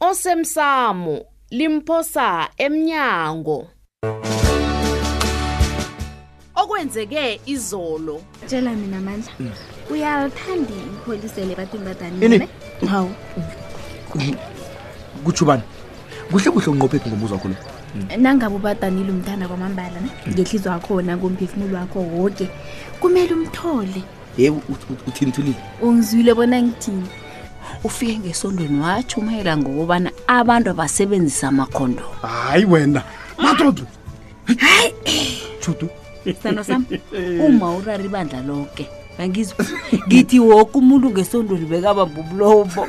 osemsamo limphosa emnyango okwenzeke izolo tshela mina mandla hmm. uyalithanda ipholisele ebantwini badanile hawu kutsho ubani kuhle kuhle unqophethu ngomuzi wakho lo hmm. nangabe ubadanile umthanda kwamambala ne hmm. ngehlizo wakhona ngomphefumulo wakho woke kumele umthole ye uthini thulile ungizwile bona ngithini ufike ngesondweni watsho umayela ngokubana abantu abasebenzisa amakhondo hayi wena madodo hayi judu sithando sam uma urara ibandla lonke angizwa ngithi woke umuntu ngesondweni bekabamba umlobo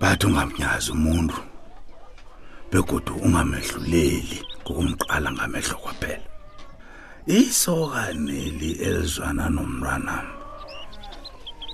bathi ungamnyazi umuntu begodu ungamehluleli ngokumqala ngamehlo kwaphela isokaneli elizwana nomntwanam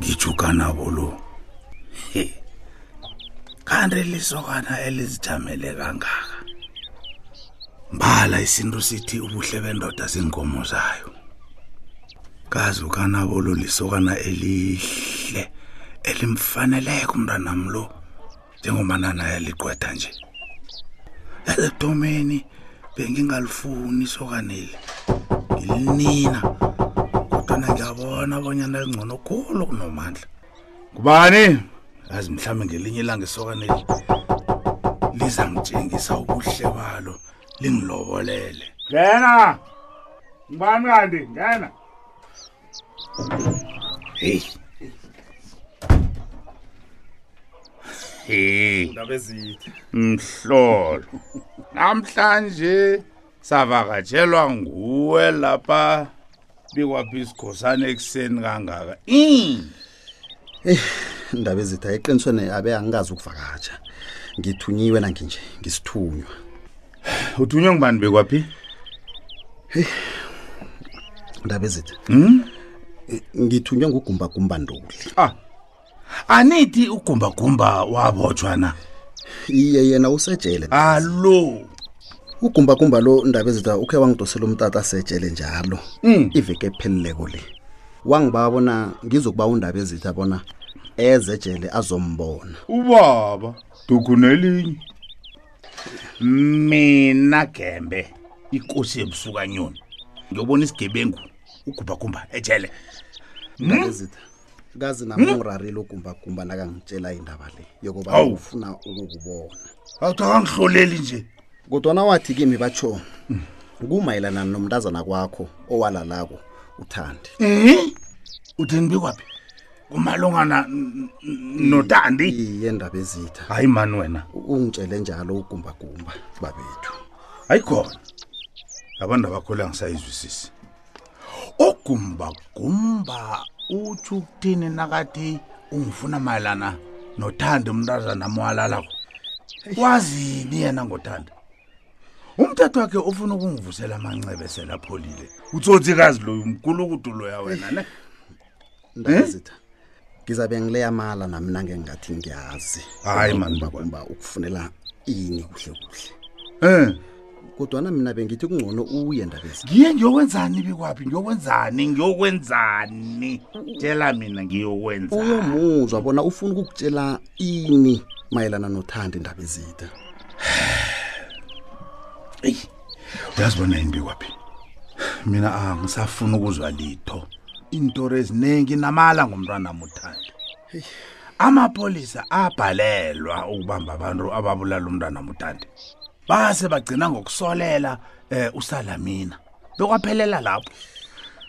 ngithukanabo lo kanti lisokana elizijamele kangaka mbala isintu sithi ubuhle bendoda zinkomo zayo kazi ukanabolo lisokana elihle elimfaneleke umntanam lo njengomana naye ligqwetha nje ezetomeni bengingalifuni isokaneli ngilinina kodwana ngiyabona abonyana lingcono khulu kunomandla ngubani azi mhlawumbe ngelinye ilanga isokaneli liza ngitshengisa ubuhle balo lingilobolele ngena ngibani kanti ngena heyi heyi mhlolo namhlanje savakatshelwa nguwe lapha bikwaphi isikhosana ekuseni kangaka eyi indaba ezitha eqinisweni abe angikazi ukuvakatsha ngithunyiwe nanginje ngisithunywa uthunywe ngubani bekwaphi ndaba ezitha hmm? ngithunywe ngugumbagumba nduli ah anithi ugumbagumba wabotshwa na iye yena usejele alo ugumbagumba lo ndaba ezitha ukhe wangidosela umtata asejele njalo hmm. iveke epheleleko le wangibawa bona ngizokubawa undaba ezitha bona eze ejele azombona ubaba dugunelinye mina gembe ikosi yebusukanyoni ngiyobona isigebengu ugumbagumba ejele ezitha kazi nami hmm? ngirarile ugumbagumba nakangitshela indaba le yokuba ufuna ukukubona awuthi akangihloleli nje kodwana wathi kimi batsho kumayelana nomntazana kwakho owalalako uthandi um uthini bikwaphi kumalungana n- n- notandi iye ndaba ezitha hayi mani wena ungitshele njalo ugumbagumba babethu hayi khona abantu abakhole angisayizwisisi ugumbagumba utsho ukuthini nakathi ungifuna mayelana nothanda umntazana mwalalako wazini yena ngothanda umthetho wakhe ufuna ukungivusela amancebe selapholile utsotsikazi loyo mkulukudulo ya wena ne ndakazitha ngizabe ngileya mala nami nangengathi ngiyazi Hayi, man, Ukuba- ukuba ukufunela ini kuhle kuhle um kodwana mina bengithi kungcono uye ndabezi ngiye ngiyokwenzani bikwaphi ngiyokwenzani ngiyokwenzani tshela mina ngiyokwenzani uyomuzwa bona ufuna ukukutshela ini mayelana nothanda indaba ezitha uyazi bona yini bikwaphi mina angisafuni ukuzwa litho iintori eziningi namala ngomntwana muthando amapholisa abhalelwa ukubamba abantu ababulala umntwana mutande base bagcina ngokusolela um usalamina lokwaphelela lapho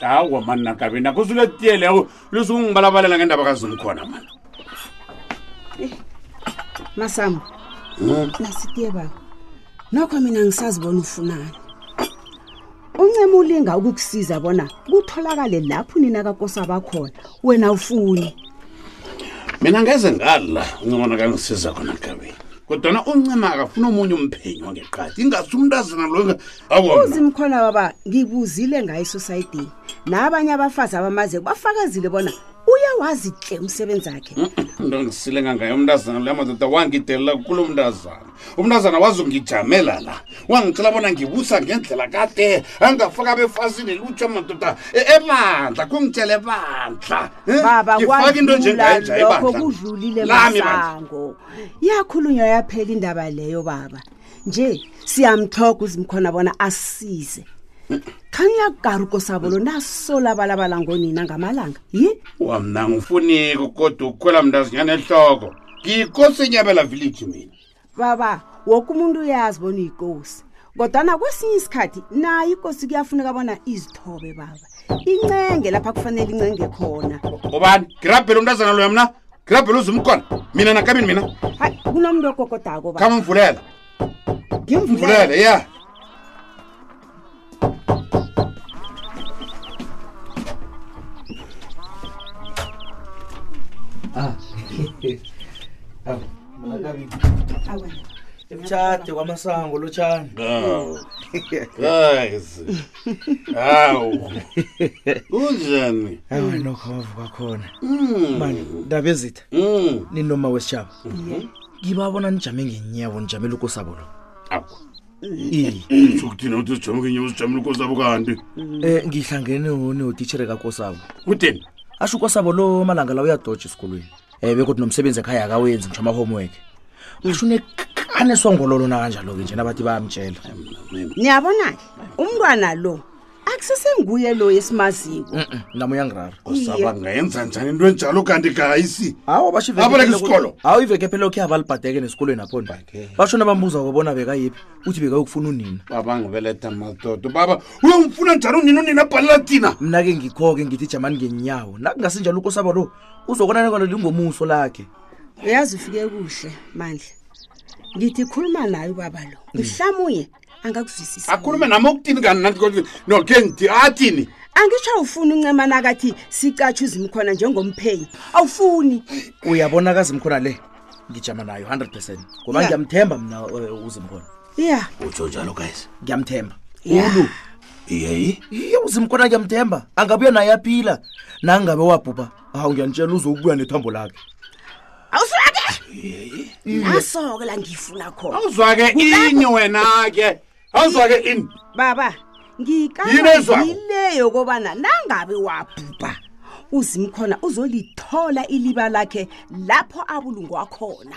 hawa mani nakabi nakho usuletiyele awu lusukungibalabalela ngendaba kazulu khona mani masambo nasitiye baba nokho mina ngisazibona ufunani uncema ulinga ukukusiza bona kutholakale lapho nina kakosa bakhona wena ufuni mina ngeze ngadla uncema nakangisiza khona gabini kodwana uncema akafuna omunye umphenyi wangeqadi ingasi umntazana loyo awona uzimkhona baba ngibuzile ngayo isosayidini nabanye abafazi abamazeko bafakazile bona uyawazi hle umsebenzi wakhe ntongisile ngangayo umntazana loyo amadoda wangidelela kulo mntazana umntazana wazongijamela la wangicela bona ngibusa ngendlela kade angafaka abefazini elutshwa madoda e- ebandla kungitshele bandla eh? baba ngifake into njengayenja lokho ebandla kudlulile Lami bandla. masango yakhulunywa yaphela indaba leyo baba nje siyamthoga uzimkhona bona asize khangiyakugaruko sabo lo nasolabalabala ngonina ngamalanga yi wamna ngifuniko kodwa ukukhwela mntazinyana ehloko ngiyikosi enyabela village mina baba woke umuntu uyazi bona uyikosi kodwana kwesinye isikhathi nayo ikosi kuyafuneka bona izithobe baba incenge lapha kufanele incenge khona ubani ngirabhela umntazana loya mna ngirabhela uzumkona mina nakabini mina hayi kunomuntu ogogodako baba khamumvulela ngimvulele ngimvulele ya mtshade kwamasango lotshani Hawu. Guys. Hawu. Kunjani? awu nokho wavuka khona Mm. mani ndaba ezitha Mm. ninoma wesitshaba ngibabona nijame ngenyawo nijamela ukosabo lo Awu. sokuthina ukuthi sijame kenye usijamela ukosabo kanti um ngihlangene notitshere kakosabo kuteni asho ukosabo lo malanga la uyadoja esikolweni um bekodwa nomsebenzi ekhaya akawenzi ngisho ama-homework asho unekane esongololo nakanjalo-ke nje nabathi bayamtshela niyabona-ke umntwana lo akusesenguye lo esimaziko Mm, mm, nami uyangirara usaba ngayenza njani into enjalo kanti kayisi hawu basho iveke Aboleke ephela- isikolo. hawu iveke phela okhe abalibhadeke nesikolweni aphoni Bhadeke. basho nabamubuza kobona bekayiphi uthi bekayokufuna unina baba ngibeletha madodo baba uyongifuna njalo nini unini abhalela thina mna-ke ngikho-ke ngithi jamani ngenyawo nakungasinjalo ukosaba lo uzokonanekalo lingomuso lakhe uyazi ufike kuhle mandla ngithi khuluma naye ubaba lo mhlamuye angakuzwisisi akhulume nami okutini kanti nathi kodwa no ke ngithi athini angisho awufuni uncema nakathi sicatshe uzimkhona njengomphenyi awufuni uyabona kazimkhona le ngijama nayo 100 percent ngoba Yeah. ngiyamthemba mna uh, uzimkhona ya utsho njalo guys ngiyamthemba Ya. ulu yeyi iye uzimkhona ngiyamthemba angabuya naye aphila nangabe wabhubha hawu ngiyanitshela uzokubuya nethambo lakhe awuswake naso-ke la ngifuna khona awuzwake ini wena-ke awuzwake ini baba Yini ngikaba ezwako? yile yokobana nangabe wabhubha uzimkhona uzolithola iliba lakhe lapho abulungwa khona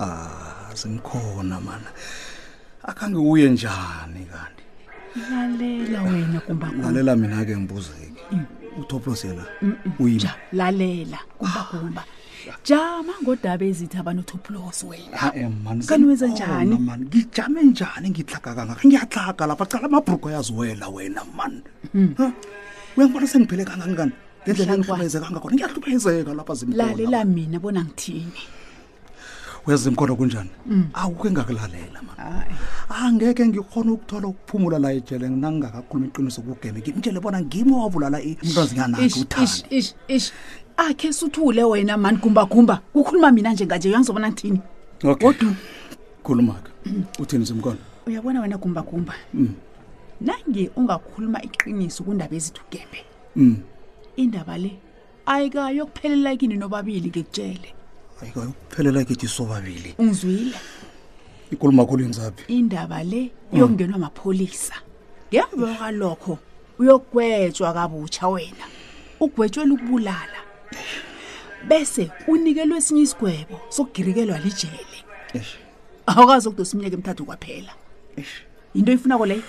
ah zingikhona mana akhange uye njani kanti lalela wena kumbakumba lalela mina ke ngibuzeke mm. utoplos yena uyini ja lalela kumbakumba jama ngodaba ezithi abanotoplos wena eh, kani wenza njani mani ngijame njani ngihlaga kangaka ngiyahlaga lapha cala amabhruko ayaziwela wena mani mm. uyangibona sengiphele kangangani ngendlela engihluphayezeka ngakhona ngiyahluphayezeka lapha zimlalela mina bona ngithini uyazi mkhona kunjani mm. awuke ngakulalela ma angeke ah, ngikhona ukuthola ukuphumula la ejele nangingakakhuluma iqiniso kugeme ngimtshele bona ngimi owabulala umntazinganakhe uthandi akhe suthule wena mani gumbagumba kukhuluma mina njenganje uyangizobona ngithini okay khuluma-ke uthini simkona uyabona wena gumbagumba mm. nange ungakhuluma iqiniso kundaba ezithugembe mm. indaba le ayikayo kuphelela kini nobabili ngikutshele ayikayo kuphelela kithi sobabili ungizwile ikuluma khulu yenzaphi indaba le iyongenwa amapholisa ngemva kwalokho uyogwetshwa kabutsha wena ugwetshwela ukubulala bese unikelwe esinye isigwebo sokugirikelwa lijele awukazi ukudosa iminyaka emithathu kwaphela yinto ifunako leyo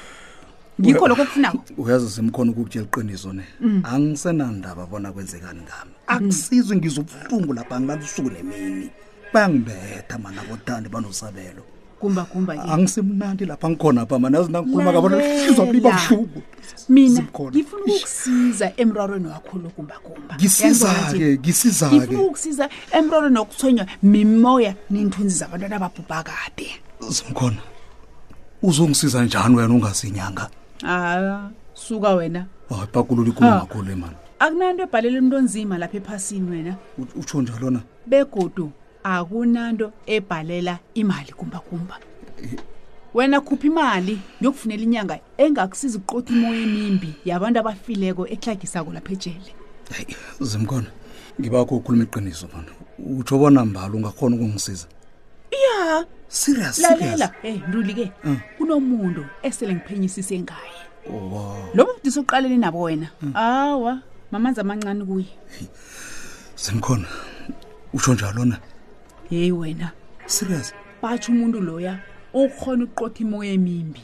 ngikho lokho kufunako uyazi simkhona ukukutshela iqiniso ne mm. angisenandaba bona kwenzekani ngami mm. akusizwe ngizwa ubuhlungu lapha ngilala usuku nemini bangibetha mana bothandi banosabelo gumbagumba ke angisimnandi lapha ngikhona pha mana yazi nangikhuluma kabona sizwa kuliba buhlungu mina ngifuna ukukusiza emrarweni wakho lo gumbagumba ngisiza-ke ngisiza-ke ngifuna ukukusiza emrarweni wokuthonywa mimoya neenthunzi zabantwana ababhubha kade zimkhona uzongisiza njani wena ungazinyanga ah suka wena oh ipakulula ikulu ngakho le mani akunanto ebhalela umuntu onzima lapha ephasini wena utsho njalo na begodu akunanto ebhalela imali kumbakumba wena khupha imali ngiyokufunela inyanga engakusiza ukuqotha imoya emimbi yabantu abafileko ehlagisako lapha ejele hayi zimkhona ngibakho ukhuluma iqiniso mani utsho bona mbalo ungakhona ukungisiza ya serious serious lalela hey nduli ke Mm. kunomuntu esele ngiphenyisise ngaye wow lo mdisa uqalene nabo wena awa mamanzi amancane kuye semkhona usho njalo na yeyi wena serious batsho umuntu loya okhona ukuqotha imoya emimbi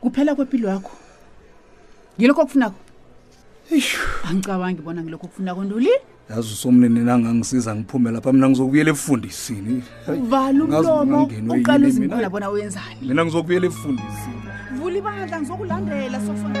kuphela kwepilo yakho ngilokho okufunako angicabangi bona ngilokho okufunako ntuli yazi usomnini nangangisiza ngiphume lapha mina ngizokubuyela efundisini vala umlomo uqala uzimkhula bona wenzani mina ngizokubuyela efundisini vula ibandla ngizokulandela sofona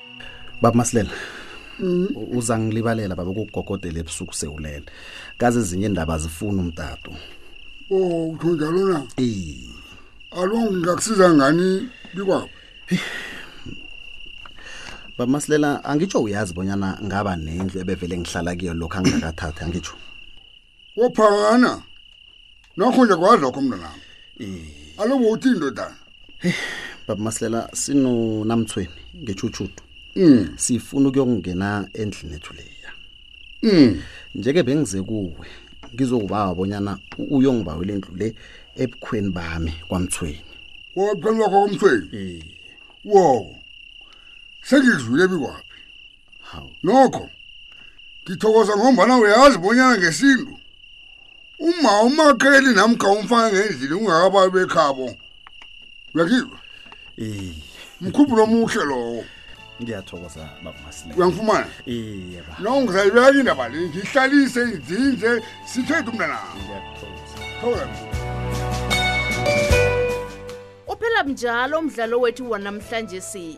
baba masilela mm. uza ngilibalela baba ukugogodela ebusuku sewulele kaze ezinye indaba zifuna umtato o oh, utho njalo na alo ngingakusiza ngani bikwabo baba masilela angitsho uyazi bonyana ngaba nendlu ebevele ngihlala kuyo lokhu angingakathathi angitsho uphakana nokho nje kwazokho mntanami alobo uthi indodana baba masilela sinonamthweni ngetshutshuthu mm. sifuna ukuyokungena endlini ethu leya mm. njeke bengize kuwe ngizokubawa bonyana uyongibawela indlu le ebukhweni bami kwamthweni waphelwakho kwamthweni wo sengikuzwile bikwaphi nokho ngithokoza ngombana uyazi bonyana ngesintu uma umakheli namkha umfana ngendlini ungakabayi bekhabo uyakizwa iye mkhumbulo omuhle lowo ngiyathokoza babamasilela uyangifumana iye ba nongizayibeka indaba le ngihlalise ngizinze sithethe umntanami ngiyathokoza thokoza mina uphela mnjalo umdlalo wethu wanamhlanje si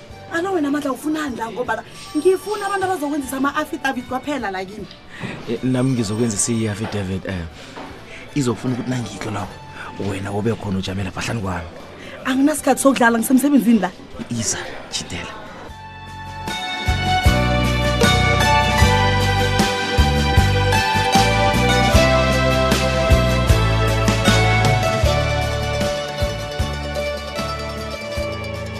alo wena amandla ufunani la ngobana ngifuna abantu abazokwenzisa ama-affidavit kwaphela la kimi Eh, nami ngizokwenzisa i-affidavit um izokufuna ukuthi nangitlo lapho wena ube khona ujamela phahlani kwami anginasikhathi sokudlala ngisemsebenzini la iza chidela